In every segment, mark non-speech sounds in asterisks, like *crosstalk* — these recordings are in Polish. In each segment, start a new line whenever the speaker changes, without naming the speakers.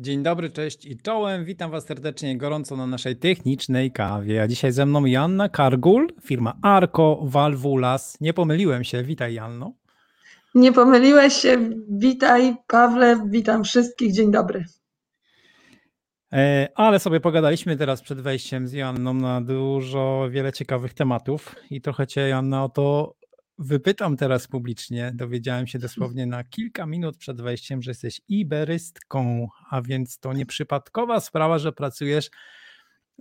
Dzień dobry, cześć i czołem. Witam Was serdecznie gorąco na naszej technicznej kawie. A dzisiaj ze mną Janna Kargul, firma Arco Valvulas. Nie pomyliłem się. Witaj, Janno.
Nie pomyliłeś się. Witaj, Pawle. Witam wszystkich. Dzień dobry.
E, ale sobie pogadaliśmy teraz przed wejściem z Janną na dużo, wiele ciekawych tematów i trochę Cię, Janna, o to wypytam teraz publicznie. Dowiedziałem się dosłownie na kilka minut przed wejściem, że jesteś iberystką, a więc to nieprzypadkowa sprawa, że pracujesz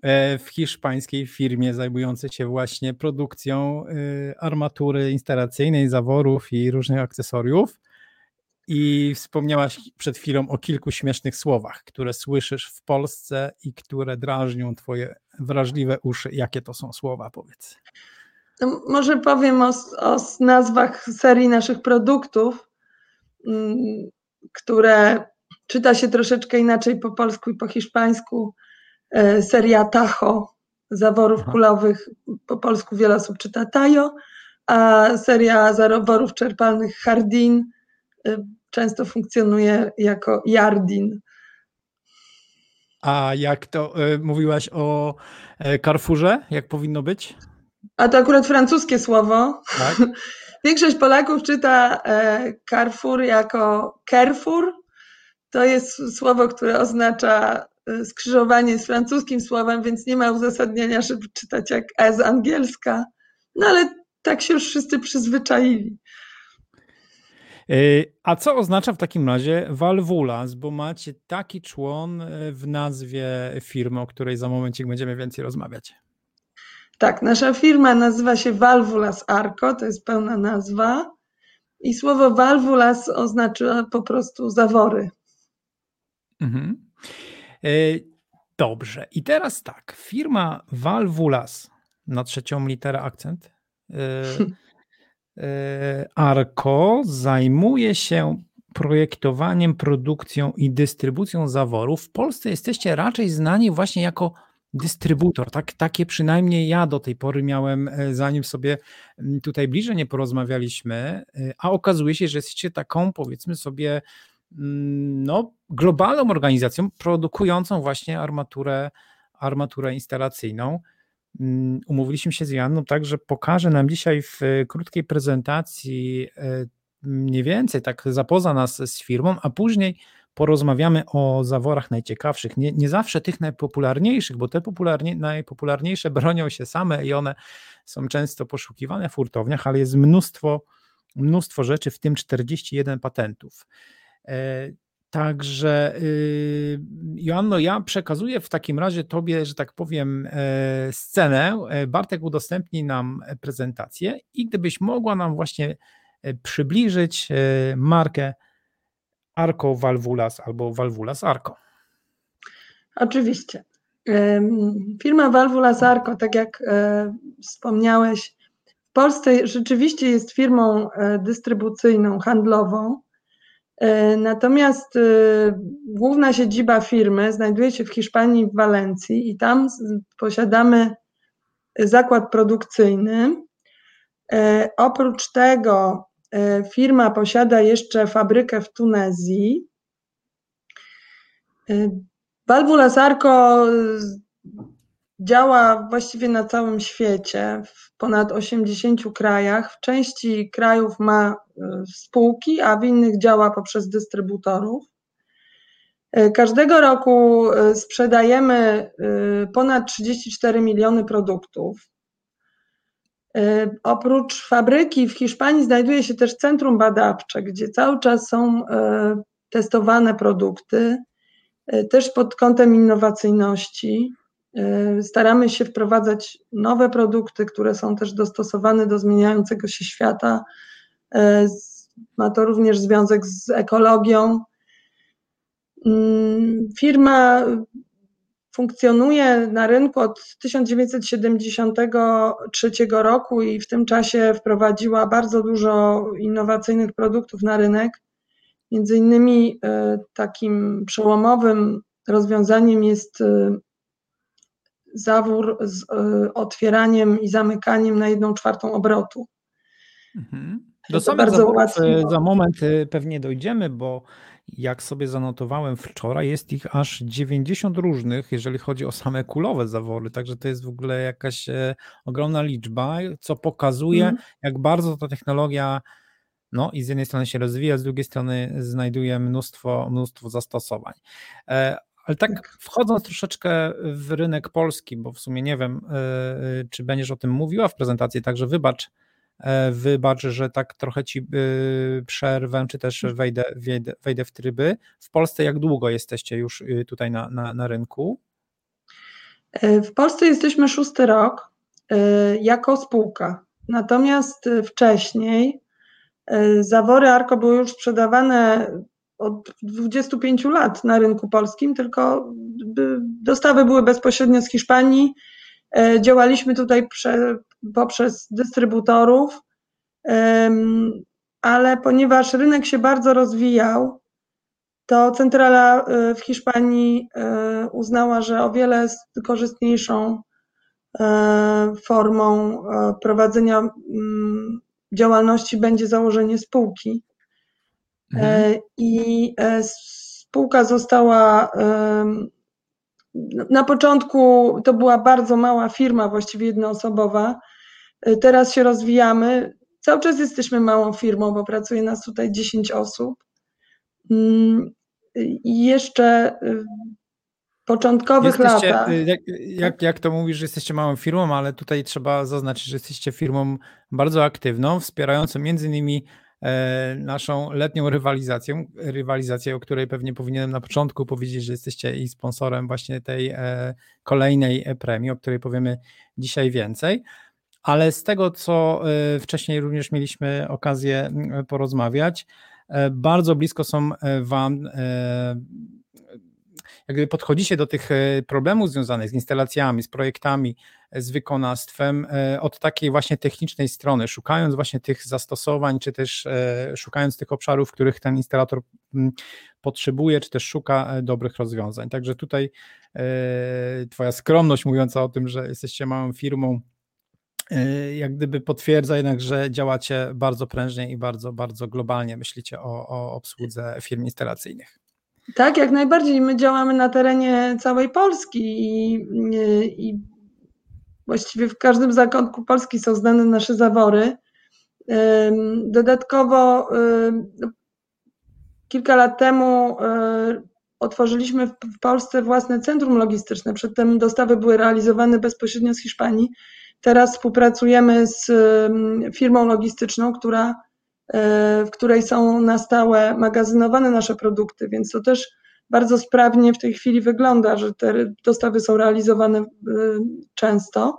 e, w hiszpańskiej firmie zajmującej się właśnie produkcją e, armatury instalacyjnej, zaworów i różnych akcesoriów. I wspomniałaś przed chwilą o kilku śmiesznych słowach, które słyszysz w Polsce i które drażnią twoje wrażliwe uszy. Jakie to są słowa, powiedz?
Może powiem o, o nazwach serii naszych produktów, które czyta się troszeczkę inaczej po polsku i po hiszpańsku. E, seria Tacho zaworów Aha. kulowych, po polsku wiele osób czyta Tajo, a seria zaworów czerpalnych Hardin e, często funkcjonuje jako Jardin.
A jak to y, mówiłaś o Carrefourze? Jak powinno być?
A to akurat francuskie słowo. Tak? *laughs* Większość Polaków czyta e, Carrefour jako Carrefour. To jest słowo, które oznacza e, skrzyżowanie z francuskim słowem, więc nie ma uzasadnienia, żeby czytać jak E z angielska. No ale tak się już wszyscy przyzwyczaili.
E, a co oznacza w takim razie Valvulas, bo macie taki człon w nazwie firmy, o której za momencik będziemy więcej rozmawiać.
Tak, nasza firma nazywa się Valvulas Arco, to jest pełna nazwa. I słowo valvulas oznacza po prostu zawory.
Mhm. E, dobrze. I teraz tak, firma Valvulas na trzecią literę akcent. E, *laughs* e, Arco zajmuje się projektowaniem, produkcją i dystrybucją zaworów. W Polsce jesteście raczej znani właśnie jako dystrybutor. Tak, takie przynajmniej ja do tej pory miałem, e, zanim sobie tutaj bliżej nie porozmawialiśmy, e, a okazuje się, że jesteście taką, powiedzmy sobie, no, globalną organizacją produkującą właśnie armaturę, armaturę instalacyjną. Umówiliśmy się z Janną tak, że pokaże nam dzisiaj w krótkiej prezentacji e, mniej więcej, tak zapoza nas z firmą, a później porozmawiamy o zaworach najciekawszych, nie, nie zawsze tych najpopularniejszych, bo te popularnie, najpopularniejsze bronią się same i one są często poszukiwane w hurtowniach, ale jest mnóstwo, mnóstwo rzeczy, w tym 41 patentów. E, także y, Joanno, ja przekazuję w takim razie Tobie, że tak powiem, e, scenę. E, Bartek udostępni nam prezentację i gdybyś mogła nam właśnie przybliżyć markę Arco Valvulas albo Valvulas Arco.
Oczywiście. Firma Valvulas Arco, tak jak e, wspomniałeś, w Polsce rzeczywiście jest firmą e, dystrybucyjną, handlową. E, natomiast główna siedziba firmy znajduje się w Hiszpanii, w Walencji, i tam posiadamy zakład produkcyjny. Oprócz tego firma posiada jeszcze fabrykę w Tunezji. Valvula e, Sarco działa właściwie na całym świecie, w ponad 80 krajach. W części krajów ma e, spółki, a w innych działa poprzez dystrybutorów. Każdego roku sprzedajemy ponad 34 miliony produktów. E, oprócz fabryki w Hiszpanii znajduje się też centrum badawcze, gdzie cały czas są e, testowane produkty, e, też pod kątem innowacyjności. Staramy się wprowadzać nowe produkty, które są też dostosowane do zmieniającego się świata. Ma to również związek z ekologią. Mm, firma funkcjonuje na rynku od 1973 roku i w tym czasie wprowadziła bardzo dużo innowacyjnych produktów na rynek. Między innymi e, takim przełomowym rozwiązaniem jest e, zawór z e, otwieraniem i zamykaniem na jedną czwartą obrotu.
Mhm. Do samych bardzo za moment pewnie dojdziemy, bo jak sobie zanotowałem wczoraj, jest ich aż 90 różnych, jeżeli chodzi o same kulowe zawory, także to jest w ogóle jakaś e, ogromna liczba, co pokazuje, mm. jak bardzo ta technologia no i z jednej strony się rozwija, z drugiej strony znajduje mnóstwo, mnóstwo zastosowań. E, ale tak, tak wchodząc troszeczkę w rynek polski, bo w sumie nie wiem, e, czy będziesz o tym mówiła w prezentacji, także wybacz, wybacz, że tak trochę ci przerwę, czy też wejdę, wejdę, wejdę w tryby. W Polsce jak długo jesteście już tutaj na, na, na rynku?
W Polsce jesteśmy szósty rok jako spółka. Natomiast wcześniej Zawory Arko były już sprzedawane od 25 lat na rynku polskim, tylko dostawy były bezpośrednio z Hiszpanii. E, działaliśmy tutaj prze, poprzez dystrybutorów, ale ponieważ rynek się bardzo rozwijał, to centrala e, w Hiszpanii e, uznała, że o wiele korzystniejszą formą prowadzenia działalności będzie założenie spółki. Mhm. E, I e, spółka została. Na początku to była bardzo mała firma, właściwie jednoosobowa. E, teraz się rozwijamy. Cały czas jesteśmy małą firmą, bo pracuje nas tutaj 10 osób. Mm, I jeszcze początkowych jesteście, latach.
Jak, jak, jak, to mówisz, że jesteście małą firmą, ale tutaj trzeba zaznaczyć, że jesteście firmą bardzo aktywną, wspierającą między innymi E, naszą letnią rywalizację, rywalizację, o której pewnie powinienem na początku powiedzieć, że jesteście i sponsorem właśnie tej e, kolejnej premii, o której powiemy dzisiaj więcej. Ale z tego, co e, wcześniej również mieliśmy okazję porozmawiać, bardzo blisko są Wam jak podchodzicie do tych e, problemów związanych z instalacjami, z projektami, e, z wykonawstwem e, od takiej właśnie technicznej strony, szukając właśnie tych zastosowań, czy też szukając tych obszarów, w których ten instalator potrzebuje, czy też szuka dobrych rozwiązań. Także tutaj Twoja skromność mówiąca o tym, że jesteście małą firmą, jak gdyby potwierdza jednak, że działacie bardzo prężnie i bardzo, bardzo globalnie myślicie o, o obsłudze firm instalacyjnych.
Tak, jak najbardziej. My działamy na terenie całej Polski i, i właściwie w każdym zakątku Polski są znane nasze zawory. Dodatkowo no, kilka lat temu otworzyliśmy w Polsce własne centrum logistyczne. Przedtem dostawy były realizowane bezpośrednio z Hiszpanii. Teraz współpracujemy z firmą logistyczną, która w której są na stałe magazynowane nasze produkty, więc to też bardzo sprawnie w tej chwili wygląda, że te dostawy są realizowane e, często.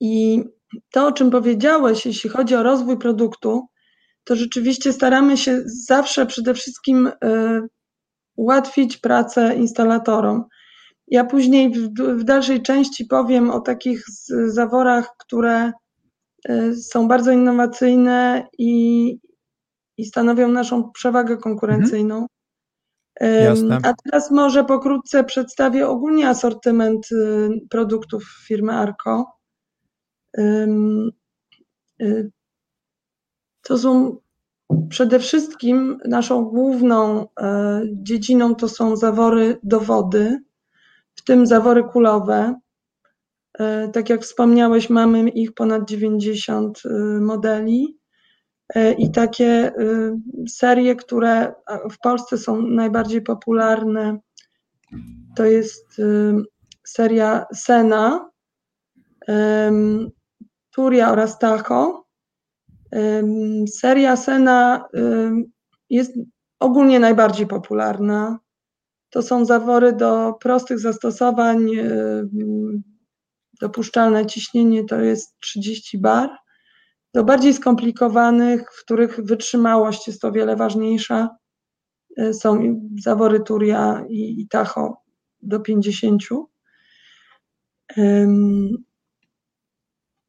I to, o czym powiedziałeś, jeśli chodzi o rozwój produktu, to rzeczywiście staramy się zawsze przede wszystkim e, ułatwić pracę instalatorom. Ja później w, dalszej części powiem o takich zaworach, które są bardzo innowacyjne i, i stanowią naszą przewagę konkurencyjną. Mhm. Jasne. A teraz może pokrótce przedstawię ogólnie asortyment y, produktów firmy Arco. Y, to są przede wszystkim naszą główną e, dziedziną to są zawory do wody, w tym zawory kulowe. E, tak jak wspomniałeś, mamy ich ponad 90 e, modeli e, i takie serie, które w Polsce są najbardziej popularne, to jest seria Sena, Turia oraz Tacho. Seria Sena jest ogólnie najbardziej popularna. To są zawory do prostych zastosowań dopuszczalne ciśnienie to jest 30 bar. Do bardziej skomplikowanych, w których wytrzymałość jest o wiele ważniejsza, e, są zawory Turia i, i Tacho do 50.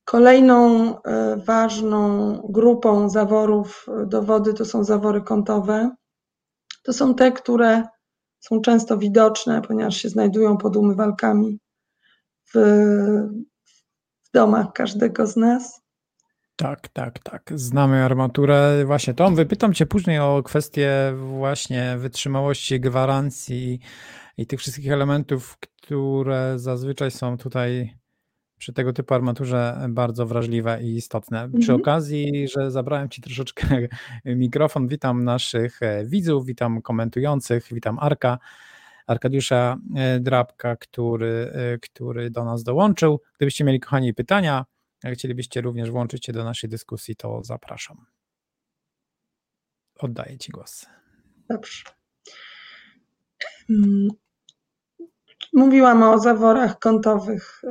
Kolejną e, ważną grupą zaworów do wody to są zawory kątowe. To są te, które są często widoczne, ponieważ się znajdują pod umywalkami w, w domach każdego z nas.
Tak, tak, tak. Znamy armaturę. Właśnie Tom, wypytam Cię później o kwestię właśnie wytrzymałości, gwarancji i tych wszystkich elementów, które zazwyczaj są tutaj przy tego typu armaturze bardzo wrażliwe i istotne. Mhm. Przy okazji, że zabrałem Ci troszeczkę *laughs* mikrofon, witam naszych widzów, witam komentujących, witam Arka, Arkadiusza e, Drabka, który, e, który do nas dołączył. Gdybyście mieli, kochani, pytania, jak chcielibyście również włączyć się do naszej dyskusji, to zapraszam. Oddaję Ci głos.
Dobrze. Mm. Mówiłam o zaworach kątowych,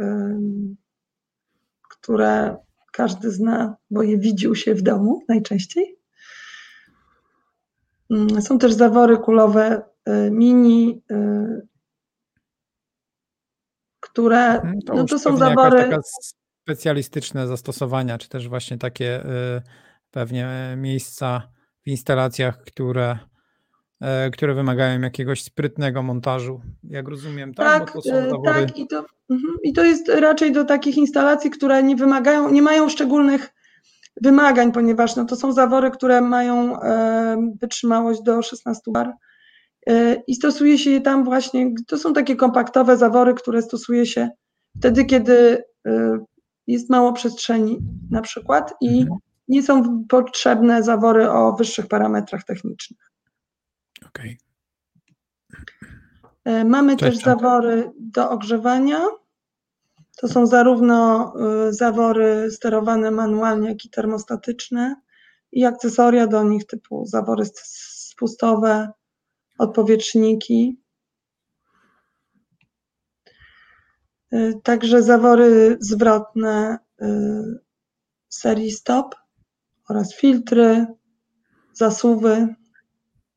które każdy zna, bo je widził się w domu najczęściej. Mm, są też zawory kulowe mini, y, które
mhm, to, no to są zawory specjalistyczne zastosowania, czy też właśnie takie y, pewnie miejsca w instalacjach, które, które wymagają jakiegoś sprytnego montażu, jak rozumiem, tak?
Tak, y, tak i, to, mhm, i to jest raczej do takich instalacji, które nie wymagają, nie mają szczególnych wymagań, ponieważ no, to są zawory, które mają wytrzymałość do 16 bar i stosuje się je tam właśnie, to są takie kompaktowe zawory, które stosuje się wtedy, kiedy jest mało przestrzeni na przykład i mhm. nie są potrzebne zawory o wyższych parametrach technicznych.
Okay.
E, mamy Cześć, też zawory do ogrzewania. To są zarówno e, zawory sterowane manualnie, jak i termostatyczne i akcesoria do nich typu zawory spustowe, odpowietrzniki. Y, także zawory zwrotne y, serii stop oraz filtry, zasuwy.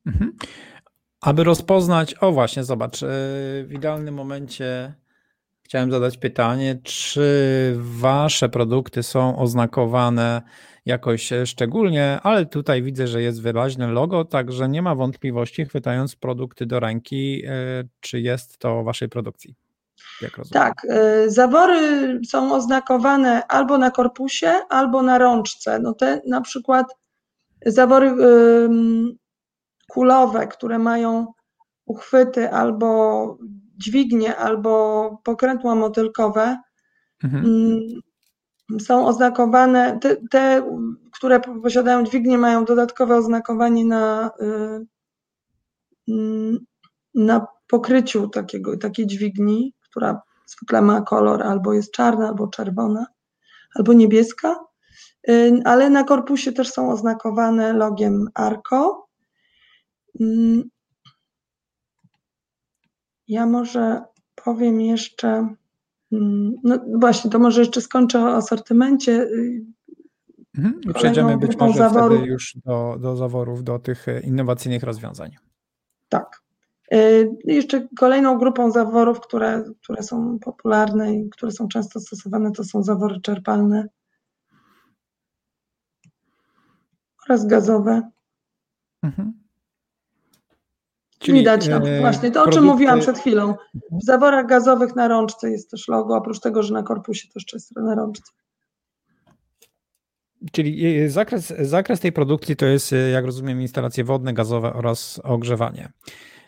Mhm. Aby rozpoznać, o właśnie, zobacz, y, w idealnym momencie chciałem zadać pytanie, czy wasze produkty są oznakowane jakoś szczególnie, ale tutaj widzę, że jest wyraźne logo, także nie ma wątpliwości, chwytając produkty do ręki, czy jest to waszej produkcji.
Tak, y, zawory są oznakowane albo na korpusie, albo na rączce. No te na przykład zawory kulowe, które mają uchwyty albo dźwignie, albo pokrętła motylkowe, mhm. Mm, są oznakowane, te, te, które posiadają dźwignie, mają dodatkowe oznakowanie na, y, mm, na pokryciu takiego, takiej dźwigni, która zwykle ma kolor albo jest czarna, albo czerwona, albo niebieska, y, ale na korpusie też są oznakowane logiem ARCO. Ja może powiem jeszcze, mm, no właśnie, to może jeszcze skończę o asortymencie. Y,
mhm. Przejdziemy być może zaworu. wtedy już do, do zaworów, do tych innowacyjnych rozwiązań.
Tak. Y, jeszcze kolejną grupą zaworów, które, które są popularne i które są często stosowane, to są zawory czerpalne oraz gazowe. Mhm. Czyli, Widać no, właśnie to, o czym mówiłam przed chwilą. W zaworach gazowych na rączce jest też logo, oprócz tego, że na korpusie też często na rączce.
Czyli y, zakres, zakres tej produkcji to jest, y, jak rozumiem, instalacje wodne, gazowe oraz ogrzewanie.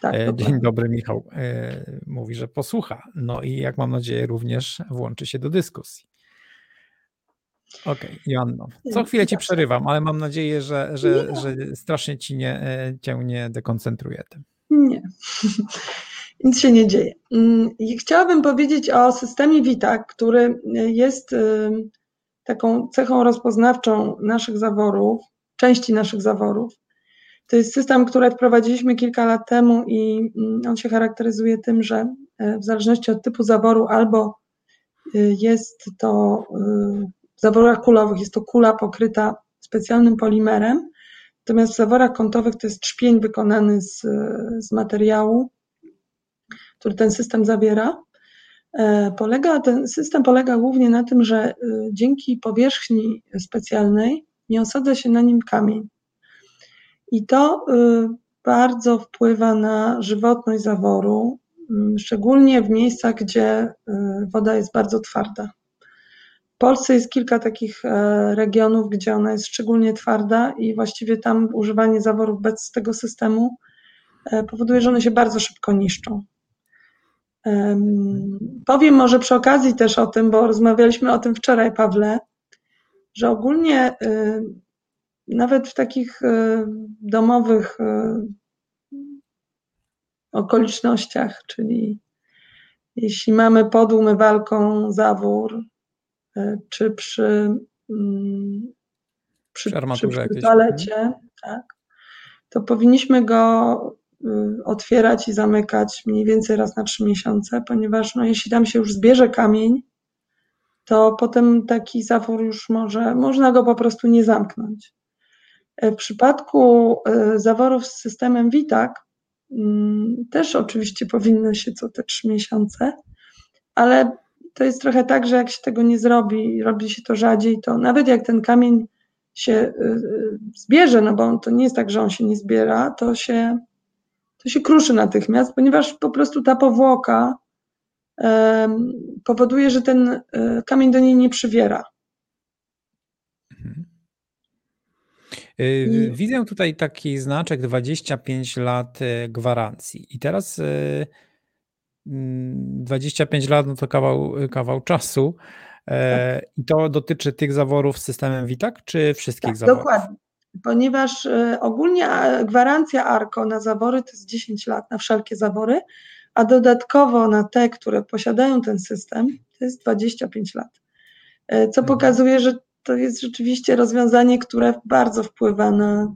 Tak, e, Dzień dobry, Michał. E, mówi, że posłucha. No i jak mam nadzieję, również włączy się do dyskusji. Okej, okay, Joanno. Co chwilę ci przerywam, ale mam nadzieję, że, że, że strasznie ci nie, e, cię nie dekoncentruję tym.
Nie. *laughs* Nic się nie dzieje. Mm, chciałabym powiedzieć o systemie WITA, który jest taką cechą rozpoznawczą naszych zaworów, części naszych zaworów. To jest system, który wprowadziliśmy kilka lat temu i mm, on się charakteryzuje tym, że e, w zależności od typu zaworu albo e, jest to w zaworach kulowych jest to kula pokryta specjalnym polimerem, natomiast w zaworach kątowych to jest trzpień wykonany z, z materiału, który ten system zawiera. Polega, ten system polega głównie na tym, że dzięki powierzchni specjalnej nie osadza się na nim kamień. I to y, bardzo wpływa na żywotność zaworu, szczególnie w miejscach, gdzie woda jest bardzo twarda. Polsce jest kilka takich e, regionów, gdzie ona jest szczególnie twarda i właściwie tam używanie zaworów bez tego systemu e, powoduje, że one się bardzo szybko niszczą. Powiem może przy okazji też o tym, bo rozmawialiśmy o tym wczoraj, Pawle, że ogólnie nawet w takich domowych okolicznościach, czyli jeśli mamy pod umywalką zawór, e, czy przy, mm, przy, przy, przy toalecie, tak, to powinniśmy go y, otwierać i zamykać mniej więcej raz na trzy miesiące, ponieważ no, jeśli tam się już zbierze kamień, to potem taki zawór już może, można go po prostu nie zamknąć. E, w przypadku e, zaworów z systemem WITAK Mm, też oczywiście powinno się co te trzy miesiące, ale to jest trochę tak, że jak się tego nie zrobi, robi się to rzadziej, to nawet jak ten kamień się y, y, zbierze, no bo to nie jest tak, że on się nie zbiera, to się, to się kruszy natychmiast, ponieważ po prostu ta powłoka powoduje, że ten y, kamień do niej nie przywiera. Mhm.
Widzę tutaj taki znaczek 25 lat gwarancji. I teraz 25 y, mm, lat no to kawał, kawał czasu. E, tak. I to dotyczy tych zaworów z systemem WITAK, czy wszystkich tak, zaworów?
Dokładnie. Ponieważ ogólnie gwarancja ARKO na zawory to jest 10 lat na wszelkie zawory, a dodatkowo na te, które posiadają ten system, to jest 25 lat. E, co mhm. pokazuje, że to jest rzeczywiście rozwiązanie, które bardzo wpływa na,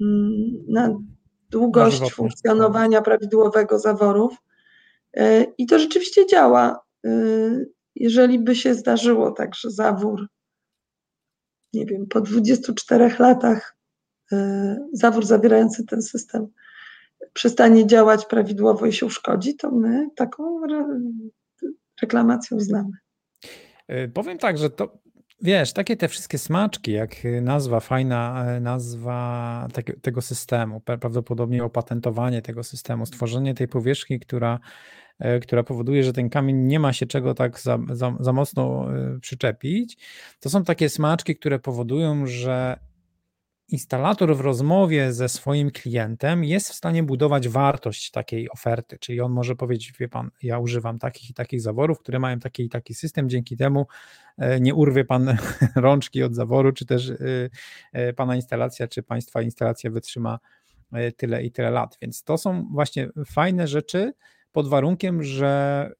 mm, na długość funkcjonowania prawidłowego zaworów. E, I to rzeczywiście działa. E, jeżeli by się zdarzyło tak, że zawór, nie wiem, po 24 latach e, zawór zawierający ten system przestanie działać prawidłowo i się uszkodzi, to my taką reklamację znamy.
Powiem tak, że to Wiesz, takie te wszystkie smaczki, jak nazwa, fajna nazwa tego systemu, prawdopodobnie opatentowanie tego systemu, stworzenie tej powierzchni, która, która powoduje, że ten kamień nie ma się czego tak za, za, za mocno e, przyczepić, to są takie smaczki, które powodują, że instalator w rozmowie ze swoim klientem jest w stanie budować wartość takiej oferty, czyli on może powiedzieć, wie pan, ja używam takich i takich zaworów, które mają taki i taki system, dzięki temu e, nie urwie pan *laughs* rączki od zaworu, czy też e, e, pana instalacja, czy państwa instalacja wytrzyma tyle i tyle lat. Więc to są właśnie fajne rzeczy pod warunkiem, że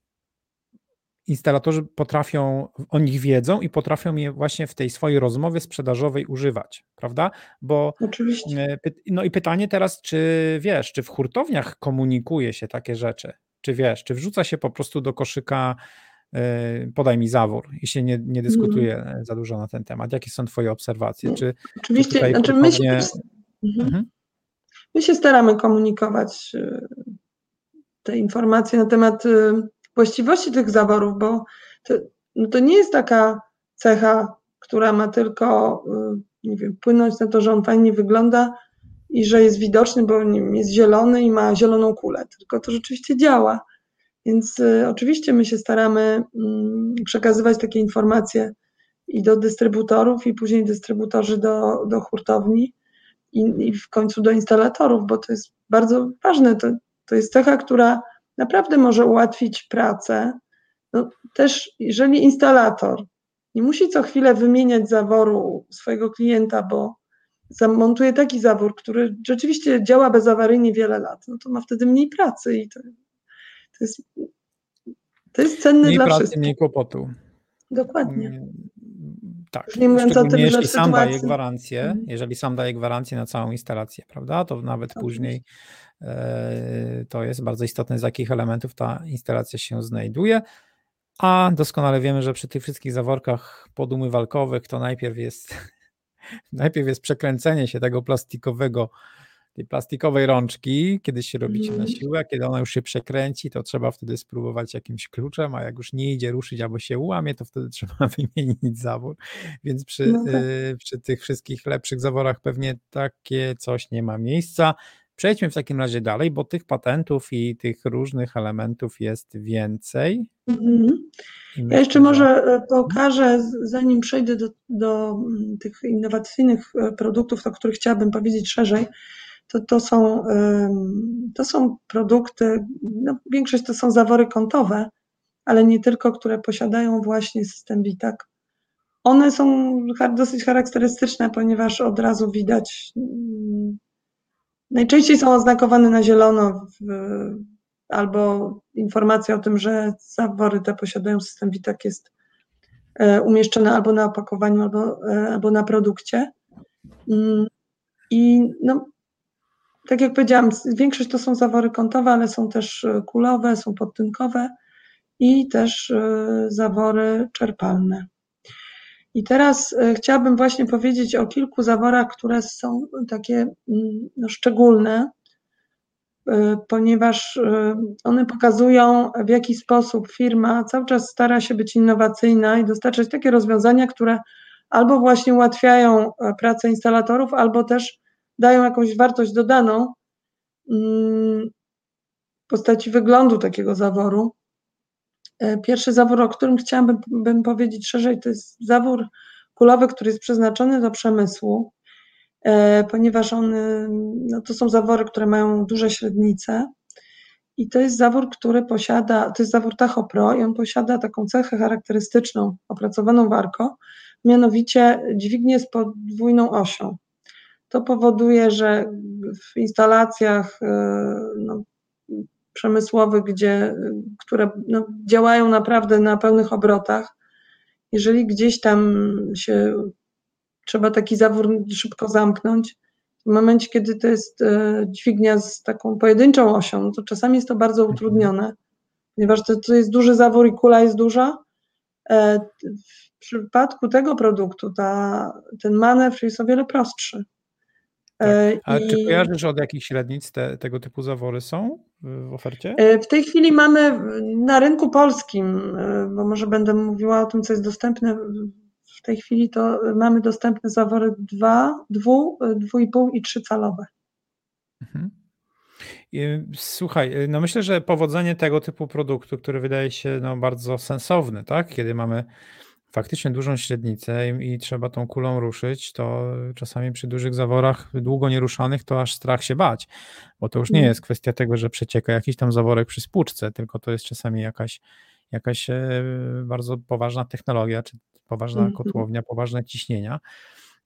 instalatorzy potrafią, o nich wiedzą i potrafią je właśnie w tej swojej rozmowie sprzedażowej używać, prawda? Bo
Oczywiście.
E, no i pytanie teraz, czy wiesz, czy w hurtowniach komunikuje się takie rzeczy? Czy wiesz, czy wrzuca się po prostu do koszyka e, podaj mi zawór i się nie, nie dyskutuje mm. za dużo na ten temat. Jakie są Twoje obserwacje? Czy,
Oczywiście, czy znaczy my, się, mhm. mhm. my się staramy komunikować te informacje na temat właściwości tych zaworów, bo to, no to nie jest taka cecha, która ma tylko, y, nie wiem, wpłynąć na to, że on fajnie wygląda i że jest widoczny, bo jest zielony i ma zieloną kulę, tylko to rzeczywiście działa. Więc y, oczywiście my się staramy y, przekazywać takie informacje i do dystrybutorów, i później dystrybutorzy do, do hurtowni i, i w końcu do instalatorów, bo to jest bardzo ważne. To, to jest cecha, która naprawdę może ułatwić pracę. No, też jeżeli instalator nie musi co chwilę wymieniać zaworu swojego klienta, bo zamontuje taki zawór, który rzeczywiście działa bezawaryjnie wiele lat, no to ma wtedy mniej pracy i to, to jest, to jest cenne
mniej
dla
pracy,
wszystkich.
Mniej kłopotu.
Dokładnie.
Tak, nie mówiąc o tym, jeśli że sam sytuacji... daje gwarancję, mhm. jeżeli sam daje gwarancję na całą instalację, prawda, to nawet później E, to jest bardzo istotne, z jakich elementów ta instalacja się znajduje. A doskonale wiemy, że przy tych wszystkich zaworkach podumywalkowych to najpierw jest, *laughs* najpierw jest przekręcenie się tego plastikowego, tej plastikowej rączki, kiedy się robicie na mhm. siłę, kiedy ona już się przekręci, to trzeba wtedy spróbować jakimś kluczem, a jak już nie idzie ruszyć albo się ułamie, to wtedy *laughs* trzeba wymienić zawór. Więc przy, no tak. y, przy tych wszystkich lepszych zaworach pewnie takie coś nie ma miejsca. Przejdźmy w takim razie dalej, bo tych patentów i tych różnych elementów jest więcej. Mhm.
Ja jeszcze może e, pokażę, zanim przejdę do, do mm, tych innowacyjnych e, produktów, o których chciałabym powiedzieć szerzej, to, to, są, to są produkty, no, większość to są zawory kątowe, ale nie tylko, które posiadają właśnie system BITAC. One są dosyć charakterystyczne, ponieważ od razu widać, mm, najczęściej są oznakowane na zielono w, albo informacja o tym, że zawory te posiadają system BITAC jest e, umieszczone albo na opakowaniu, albo, e, albo na produkcie. Mm, I no, tak jak powiedziałam, większość to są zawory kątowe, ale są też e, kulowe, są podtynkowe i też zawory czerpalne. I teraz chciałabym właśnie powiedzieć o kilku zaworach, które są takie mm, no, szczególne, ponieważ one pokazują, w jaki sposób firma cały czas stara się być innowacyjna i dostarczać takie rozwiązania, które albo właśnie ułatwiają e, pracę instalatorów, albo też dają jakąś wartość dodaną mm, w postaci wyglądu takiego zaworu. E, pierwszy zawór, o którym chciałabym powiedzieć szerzej, to jest zawór kulowy, który jest przeznaczony do przemysłu. E, ponieważ on, no to są zawory, które mają duże średnice i to jest zawór, który posiada, to jest zawór Tacho Pro i on posiada taką cechę charakterystyczną opracowaną w ARCO, mianowicie dźwignię z podwójną osią. To powoduje, że w instalacjach e, no, przemysłowych, gdzie, które no, działają naprawdę na pełnych obrotach, jeżeli gdzieś tam się trzeba taki zawór szybko zamknąć. W momencie, kiedy to jest e, dźwignia z taką pojedynczą osią, no to czasami jest to bardzo mhm. utrudnione, ponieważ to, to jest duży zawór i kula jest duża. E, w przypadku tego produktu ta, ten manewr jest o wiele prostszy.
E, tak. A I... czy kojarzysz od jakich średnic te, tego typu zawory są w ofercie?
W tej chwili mamy na rynku polskim, bo może będę mówiła o tym, co jest dostępne w tej chwili to mamy dostępne zawory 2, 2, 2,5 i 3 calowe. Mhm.
Słuchaj, no myślę, że powodzenie tego typu produktu, który wydaje się no bardzo sensowny, tak? Kiedy mamy faktycznie dużą średnicę i, i, trzeba tą kulą ruszyć, to czasami przy dużych zaworach długo nieruszanych to aż strach się bać, bo to już nie mhm. jest kwestia tego, że przecieka jakiś tam zaworek przy spłuczce, tylko to jest czasami jakaś, jakaś e, bardzo poważna technologia, czy poważna -hmm. kotłownia, poważne ciśnienia.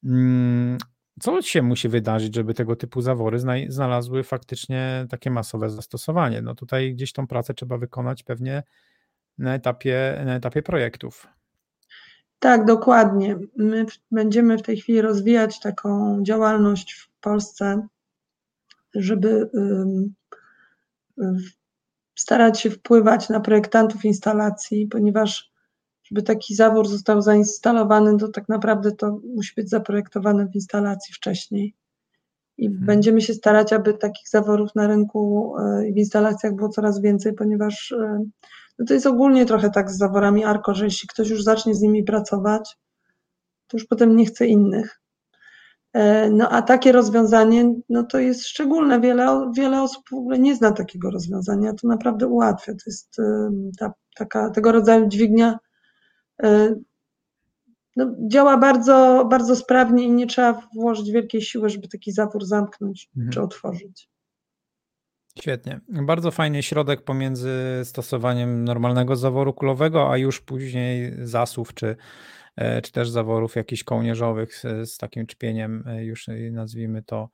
Mm, co się musi wydarzyć, żeby tego typu zawory znalazły faktycznie takie masowe zastosowanie? No tutaj gdzieś tą pracę trzeba wykonać pewnie na etapie, na etapie projektów.
Tak, dokładnie. My będziemy w tej chwili rozwijać taką działalność w Polsce, żeby starać się wpływać na projektantów instalacji, ponieważ żeby taki zawór został zainstalowany, to tak naprawdę to musi być zaprojektowane w instalacji wcześniej. I hmm. będziemy się starać, aby takich zaworów na rynku e, i w instalacjach było coraz więcej, ponieważ e, no to jest ogólnie trochę tak z zaworami ARKO, że jeśli ktoś już zacznie z nimi pracować, to już potem nie chce innych. E, no a takie rozwiązanie, no to jest szczególne. Wiele, wiele osób w ogóle nie zna takiego rozwiązania. To naprawdę ułatwia. To jest ta, taka, tego rodzaju dźwignia E, no, działa bardzo, bardzo sprawnie i nie trzeba włożyć wielkiej siły, żeby taki zawór zamknąć mhm. czy otworzyć.
Świetnie. Bardzo fajny środek pomiędzy stosowaniem normalnego zaworu kulowego, a już później zasów czy, e, czy też zaworów jakichś kołnierzowych z, z takim czpieniem, e, już nazwijmy to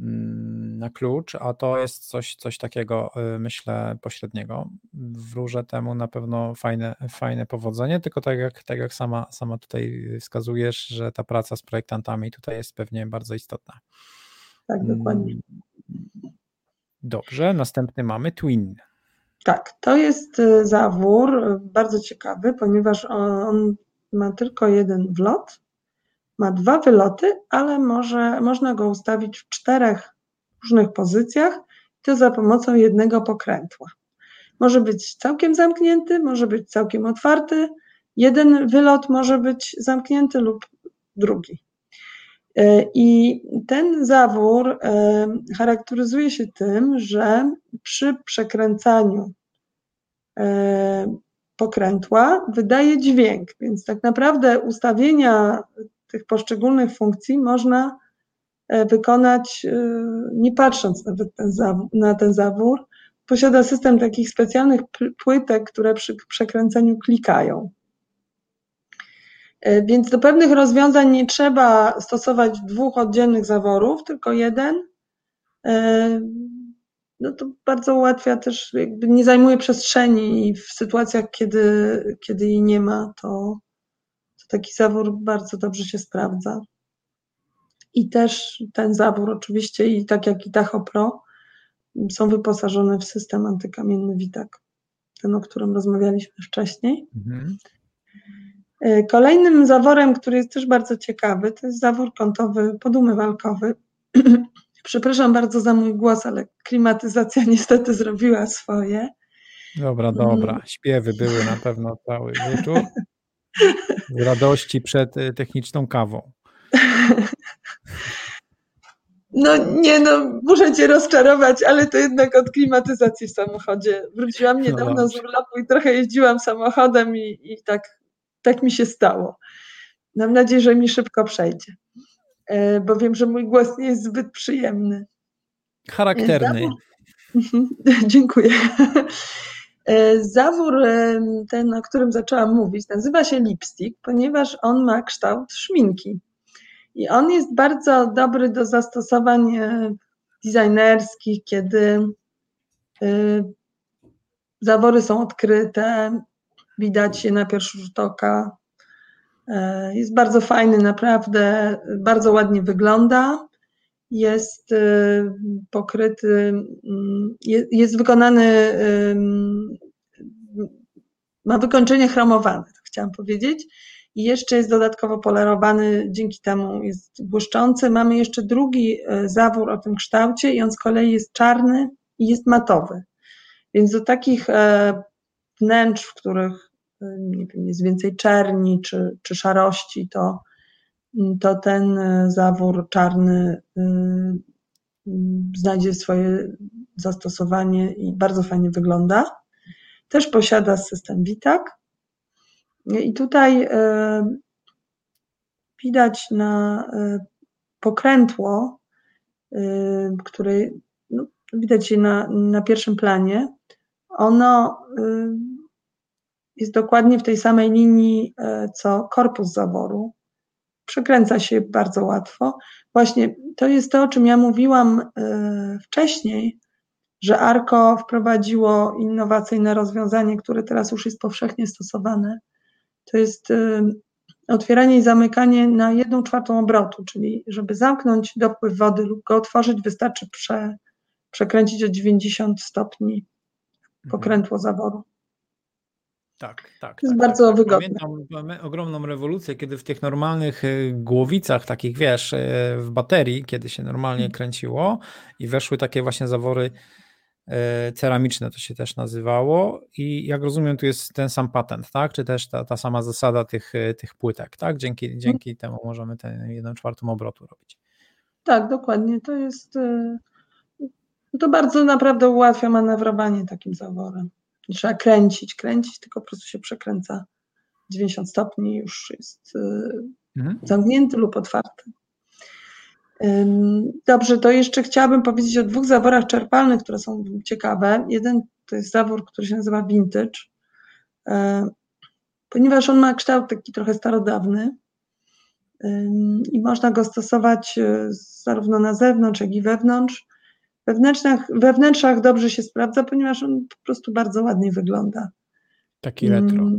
Mm, na klucz, a to jest coś, coś takiego, y, myślę, pośredniego. Wróżę temu na pewno fajne, fajne powodzenie, tylko tak jak, tak jak sama, sama tutaj wskazujesz, że ta praca z projektantami tutaj jest pewnie bardzo istotna.
Tak, dokładnie.
Dobrze, następny mamy Twin.
Tak, to jest y, zawór y, bardzo ciekawy, ponieważ on ma tylko jeden wlot, ma dwa wyloty, ale może, można go ustawić w czterech różnych pozycjach, to za pomocą jednego pokrętła. Może być całkiem zamknięty, może być całkiem otwarty. Jeden wylot może być zamknięty lub drugi. I ten zawór charakteryzuje się tym, że przy przekręcaniu pokrętła wydaje dźwięk, więc tak naprawdę ustawienia tych poszczególnych funkcji można e, wykonać e, nie patrząc nawet na ten zawór. Posiada system takich specjalnych płytek, które przy przekręceniu klikają. E, więc do pewnych rozwiązań nie trzeba stosować dwóch oddzielnych zaworów, tylko jeden. No to bardzo ułatwia też, jakby nie zajmuje przestrzeni i w sytuacjach, kiedy, kiedy jej nie ma, to, taki zawór bardzo dobrze się sprawdza. I też ten zawór oczywiście i tak jak i Tacho Pro są wyposażone w system antykamienny Witak, ten o którym rozmawialiśmy wcześniej. Mhm. E, kolejnym zaworem, który jest też bardzo ciekawy, to jest zawór kątowy podumywalkowy. *clears throat* Przepraszam bardzo za mój głos, ale klimatyzacja *laughs* niestety zrobiła swoje.
Dobra, dobra. Mm. Śpiewy były na pewno cały wieczór. Z radości przed y, techniczną kawą. *laughs*
No nie, no muszę cię rozczarować, ale to jednak od klimatyzacji w samochodzie. Wróciłam no niedawno no z urlopu i trochę jeździłam samochodem i, i tak, tak mi się stało. Mam nadzieję, że mi szybko przejdzie, e, bo wiem, że mój głos nie jest zbyt przyjemny.
Charakterny. *laughs*
Dziękuję. E, zawór, e, ten, o którym zaczęłam mówić, nazywa się lipstick, ponieważ on ma kształt szminki. I on jest bardzo dobry do zastosowań designerskich, kiedy zawory są odkryte, widać je na pierwszy rzut oka. Jest bardzo fajny, naprawdę, bardzo ładnie wygląda. Jest pokryty, mm, jest wykonany ma wykończenie chromowane, tak chciałam powiedzieć. I jeszcze jest dodatkowo polerowany, dzięki temu jest błyszczący. Mamy jeszcze drugi e, zawór o tym kształcie i on z kolei jest czarny i jest matowy. Więc do takich e, wnętrz, w których e, nie wiem, jest więcej czerni czy, czy szarości, to, to ten zawór czarny znajdzie swoje zastosowanie i bardzo fajnie wygląda. Też posiada system WITAK. I tutaj widać na pokrętło, które no, widać je na, na pierwszym planie. Ono jest dokładnie w tej samej linii co korpus zaworu. Przekręca się bardzo łatwo. Właśnie to jest to, o czym ja mówiłam wcześniej, że ARKO wprowadziło innowacyjne rozwiązanie, które teraz już jest powszechnie stosowane. To jest y, otwieranie i zamykanie na jedną czwartą obrotu, czyli żeby zamknąć dopływ wody lub go otworzyć, wystarczy prze, przekręcić o 90 stopni pokrętło zaworu.
Tak, tak.
To jest
tak,
bardzo
tak.
wygodne.
Pamiętam ogromną rewolucję, kiedy w tych normalnych y, głowicach, takich wiesz, y, w baterii, kiedy się normalnie mhm. kręciło i weszły takie właśnie zawory E, ceramiczne to się też nazywało i jak rozumiem tu jest ten sam patent, tak? Czy też ta, ta sama zasada tych, tych płytek, tak? Dzięki, mhm. dzięki temu możemy tę jedną czwartą obrotu robić.
Tak, dokładnie. To jest to bardzo naprawdę ułatwia manewrowanie takim zaworem. Nie trzeba kręcić, kręcić, tylko po prostu się przekręca 90 stopni już jest mhm. zamknięty lub otwarty. Dobrze, to jeszcze chciałabym powiedzieć o dwóch zaworach czerpalnych, które są ciekawe. Jeden to jest zawór, który się nazywa vintage, e, ponieważ on ma kształt taki trochę starodawny i można go stosować e, zarówno na zewnątrz, jak i wewnątrz. We wnętrzach, we wnętrzach dobrze się sprawdza, ponieważ on po prostu bardzo ładnie wygląda.
Taki retro.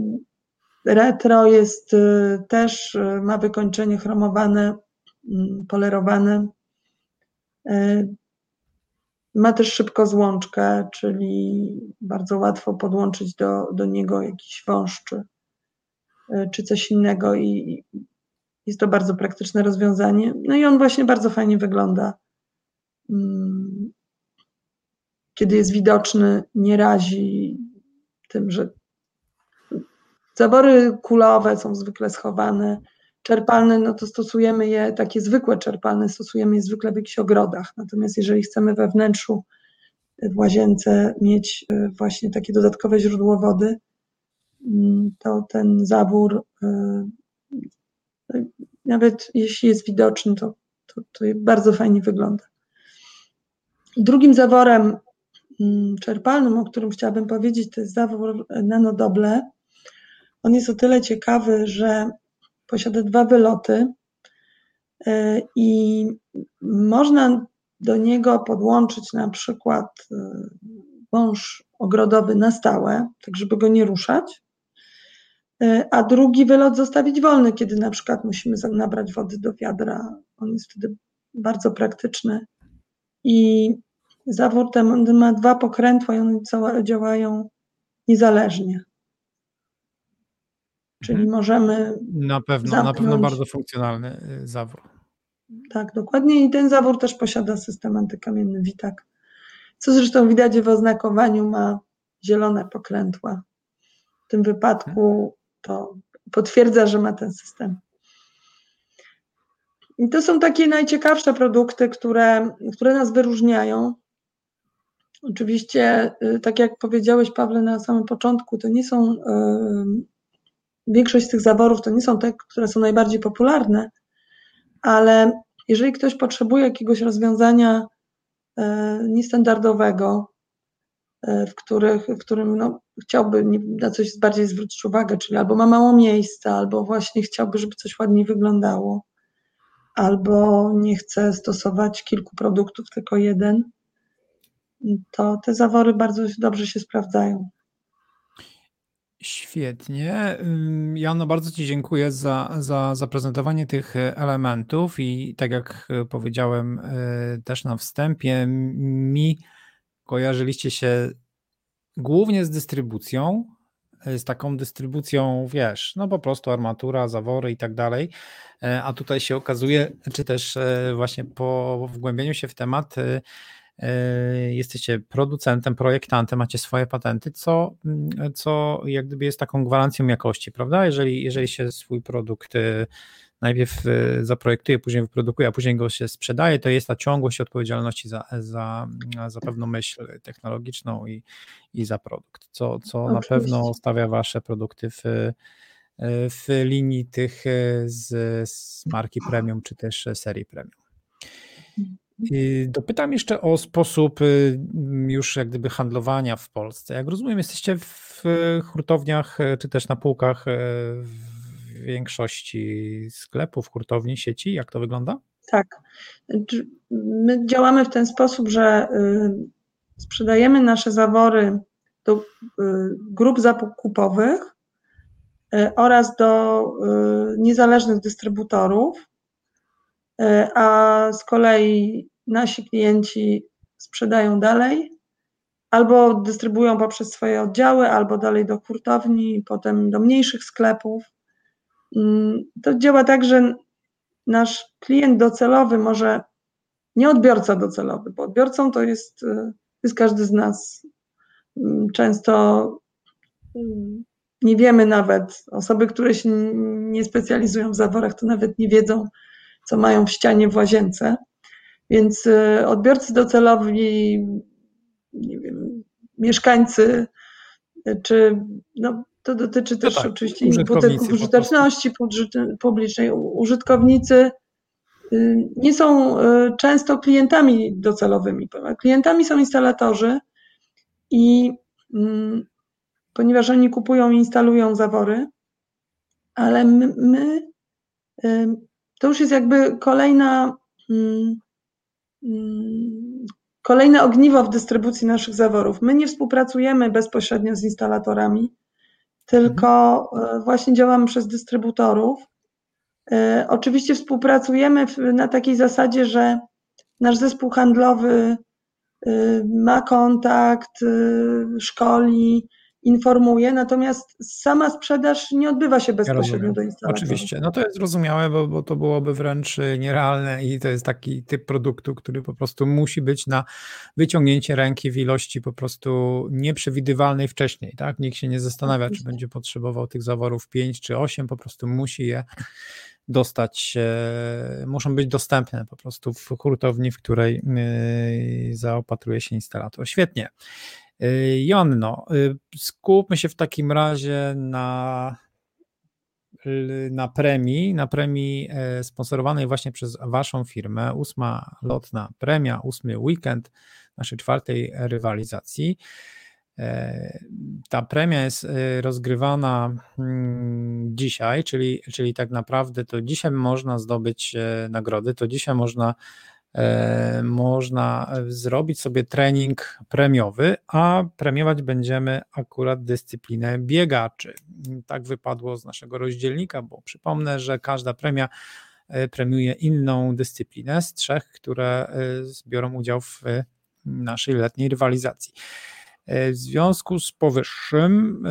Retro jest e, też, ma wykończenie chromowane Mm, polerowane. E, ma też szybko złączkę, czyli bardzo łatwo podłączyć do, do niego jakiś wąż czy, czy coś innego i jest to bardzo praktyczne rozwiązanie. No i on właśnie bardzo fajnie wygląda. Kiedy jest widoczny, nie razi tym, że zabory kulowe są zwykle schowane czerpalne, no to stosujemy je, takie zwykłe czerpalne, stosujemy je zwykle w jakichś ogrodach. Natomiast jeżeli chcemy we wnętrzu, w łazience mieć e, właśnie takie dodatkowe źródło wody, mm, to ten zawór, e, nawet jeśli jest widoczny, to, to, to bardzo fajnie wygląda. Drugim zaworem czerpalnym, o którym chciałabym powiedzieć, to jest zawór nanodoble. On jest o tyle ciekawy, że posiada dwa wyloty e, i można do niego podłączyć na przykład e, wąż ogrodowy na stałe, tak żeby go nie ruszać, e, a drugi wylot zostawić wolny, kiedy na przykład musimy nabrać wody do wiadra. On jest wtedy bardzo praktyczny. I zawór ten ma dwa pokrętła i one działają niezależnie. Czyli mhm. możemy.
Na pewno, zamknąć. na pewno bardzo funkcjonalny y, zawór.
Tak, dokładnie. I ten zawór też posiada system antykamienny WITAK. Co zresztą widać w oznakowaniu, ma zielone pokrętła. W tym wypadku to potwierdza, że ma ten system. I to są takie najciekawsze produkty, które, które nas wyróżniają. Oczywiście, y, tak jak powiedziałeś, Pawle, na samym początku, to nie są większość z tych zaworów to nie są te, które są najbardziej popularne, ale jeżeli ktoś potrzebuje jakiegoś rozwiązania e, niestandardowego, w, których, w którym no, chciałby na coś bardziej zwrócić uwagę, czyli albo ma mało miejsca, albo właśnie chciałby, żeby coś ładniej wyglądało, albo nie chce stosować kilku produktów, tylko jeden, to te zawory bardzo dobrze się sprawdzają.
Świetnie. Jano, bardzo Ci dziękuję za, za zaprezentowanie tych e, elementów i tak jak e, powiedziałem e, też na wstępie, mi kojarzyliście się głównie z dystrybucją, z taką dystrybucją, wiesz, no po prostu armatura, zawory i tak dalej, a tutaj się okazuje, czy też właśnie po wgłębieniu się w temat, E, jesteście producentem, projektantem, macie swoje patenty, co, mm, co jak gdyby jest taką gwarancją jakości, prawda? Jeżeli, jeżeli się swój produkt e, najpierw e, zaprojektuje, później wyprodukuje, a później go się sprzedaje, to jest ta ciągłość odpowiedzialności za, za, za pewną myśl technologiczną i, i za produkt, co, co na pewno stawia wasze produkty w, w linii tych z, z marki premium, czy też serii premium. Dopytam jeszcze o sposób y, już jak gdyby handlowania w Polsce. Jak rozumiem, jesteście w hurtowniach y, czy też na półkach y, w większości sklepów, hurtowni, sieci. Jak to wygląda?
Tak. My działamy w ten sposób, że sprzedajemy nasze zawory do grup zakupowych oraz do niezależnych dystrybutorów E, a z kolei nasi klienci sprzedają dalej, albo dystrybuują poprzez swoje oddziały, albo dalej do hurtowni, potem do mniejszych sklepów. Mm, to działa tak, że nasz klient docelowy może, nie odbiorca docelowy, bo odbiorcą to jest, e, jest każdy z nas. Mm, często nie wiemy nawet, osoby, które się nie specjalizują w zaworach, to nawet nie wiedzą, co mają w ścianie w łazience. Więc y, odbiorcy docelowi, nie wiem, mieszkańcy, y, czy no, to dotyczy też no tak, oczywiście budynków użyteczności publicznej. Użytkownicy y, nie są często klientami docelowymi. Klientami są instalatorzy i mm, ponieważ oni kupują i instalują zawory, ale my, my to już jest jakby kolejna, mm, mm, kolejne ogniwo w dystrybucji naszych zaworów. My nie współpracujemy bezpośrednio z instalatorami, tylko mhm. właśnie działamy przez dystrybutorów. E, oczywiście współpracujemy na takiej zasadzie, że nasz zespół handlowy e, ma kontakt, szkoli, informuje, natomiast sama sprzedaż nie odbywa się bezpośrednio ja do instalatora.
Oczywiście, no to jest zrozumiałe, bo, bo to byłoby wręcz y, nierealne i to jest taki typ produktu, który po prostu musi być na wyciągnięcie ręki w ilości po prostu nieprzewidywalnej wcześniej, tak? Nikt się nie zastanawia, Oczywiście. czy będzie potrzebował tych zaworów 5 czy 8, po prostu musi je dostać, muszą być dostępne po prostu w hurtowni, w której zaopatruje się instalator. Świetnie. Jonno, skupmy się w takim razie na na premii, na premii e, sponsorowanej właśnie przez Waszą firmę, ósma lotna premia, ósmy weekend naszej czwartej rywalizacji. E, ta premia jest e, rozgrywana mm, dzisiaj, czyli, czyli tak naprawdę to dzisiaj można zdobyć nagrody, to dzisiaj można można zrobić sobie trening premiowy, a premiować będziemy akurat dyscyplinę biegaczy. Tak wypadło z naszego rozdzielnika, bo przypomnę, że każda premia e, premiuje inną dyscyplinę z trzech, które e, biorą udział w naszej letniej rywalizacji. W związku z powyższym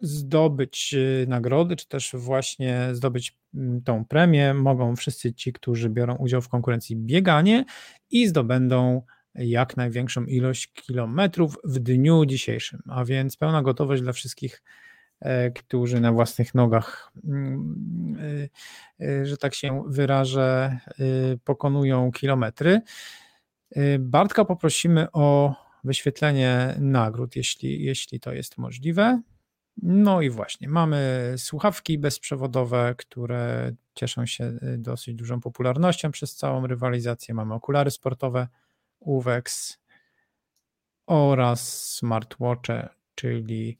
zdobyć y, nagrody, czy też właśnie zdobyć mm, tą premię, mogą wszyscy ci, którzy biorą udział w konkurencji bieganie i zdobędą jak największą ilość kilometrów w dniu dzisiejszym. A więc pełna gotowość dla wszystkich, e, którzy na własnych nogach, mm, y, y, że tak się wyrażę, pokonują kilometry. Bartka poprosimy o wyświetlenie nagród, jeśli, jeśli to jest możliwe. No i właśnie, mamy słuchawki bezprzewodowe, które cieszą się y, dosyć dużą popularnością przez całą rywalizację. Mamy okulary sportowe Uvex oraz smartwatche, czyli,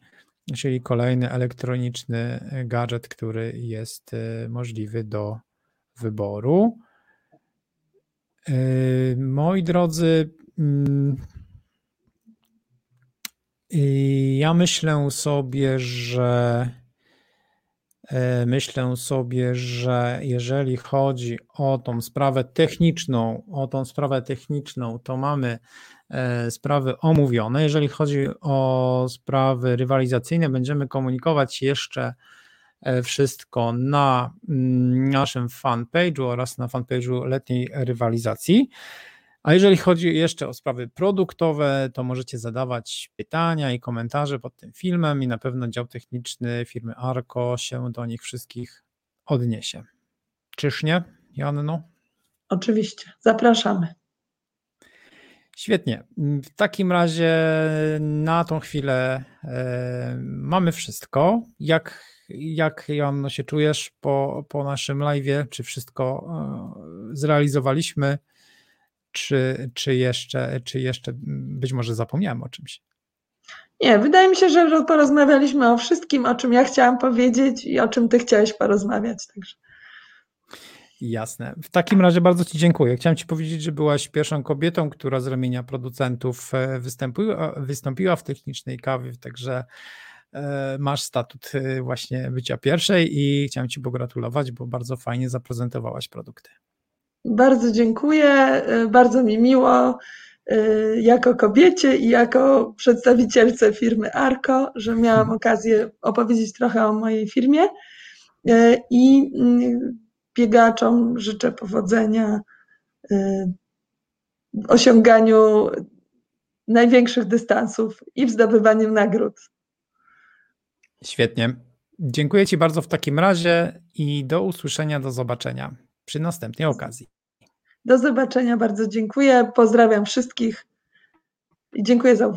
czyli kolejny elektroniczny gadżet, który jest y, możliwy do wyboru. Y, moi drodzy, mm, ja myślę sobie, że e, myślę sobie, że jeżeli chodzi o tą sprawę techniczną, o tą sprawę techniczną, to mamy e, sprawy omówione. Jeżeli chodzi o sprawy rywalizacyjne, będziemy komunikować jeszcze e, wszystko na mm, naszym fanpage'u oraz na fanpage'u letniej rywalizacji. A jeżeli chodzi jeszcze o sprawy produktowe, to możecie zadawać pytania i komentarze pod tym filmem i na pewno dział techniczny firmy Arco się do nich wszystkich odniesie. Czyż nie, Janno?
Oczywiście, zapraszamy.
Świetnie. W takim razie na tą chwilę e, mamy wszystko. Jak, jak Joanno się czujesz po, po naszym live? Czy wszystko e, zrealizowaliśmy? Czy, czy, jeszcze, czy jeszcze być może zapomniałem o czymś?
Nie, wydaje mi się, że porozmawialiśmy o wszystkim, o czym ja chciałam powiedzieć i o czym ty chciałeś porozmawiać. Także.
Jasne. W takim razie bardzo Ci dziękuję. Chciałem Ci powiedzieć, że byłaś pierwszą kobietą, która z ramienia producentów e, wystąpiła, wystąpiła w technicznej kawie, także e, masz statut e, właśnie bycia pierwszej i chciałem Ci pogratulować, bo bardzo fajnie zaprezentowałaś produkty.
Bardzo dziękuję, y, bardzo mi miło y, jako kobiecie i jako przedstawicielce firmy Arco, że miałam hmm. okazję opowiedzieć trochę o mojej firmie y, i biegaczom życzę powodzenia w osiąganiu największych dystansów i w zdobywaniu nagród.
Świetnie. Dziękuję Ci bardzo w takim razie i do usłyszenia, do zobaczenia przy następnej okazji.
Do zobaczenia, bardzo dziękuję. Pozdrawiam wszystkich i dziękuję za uwagę.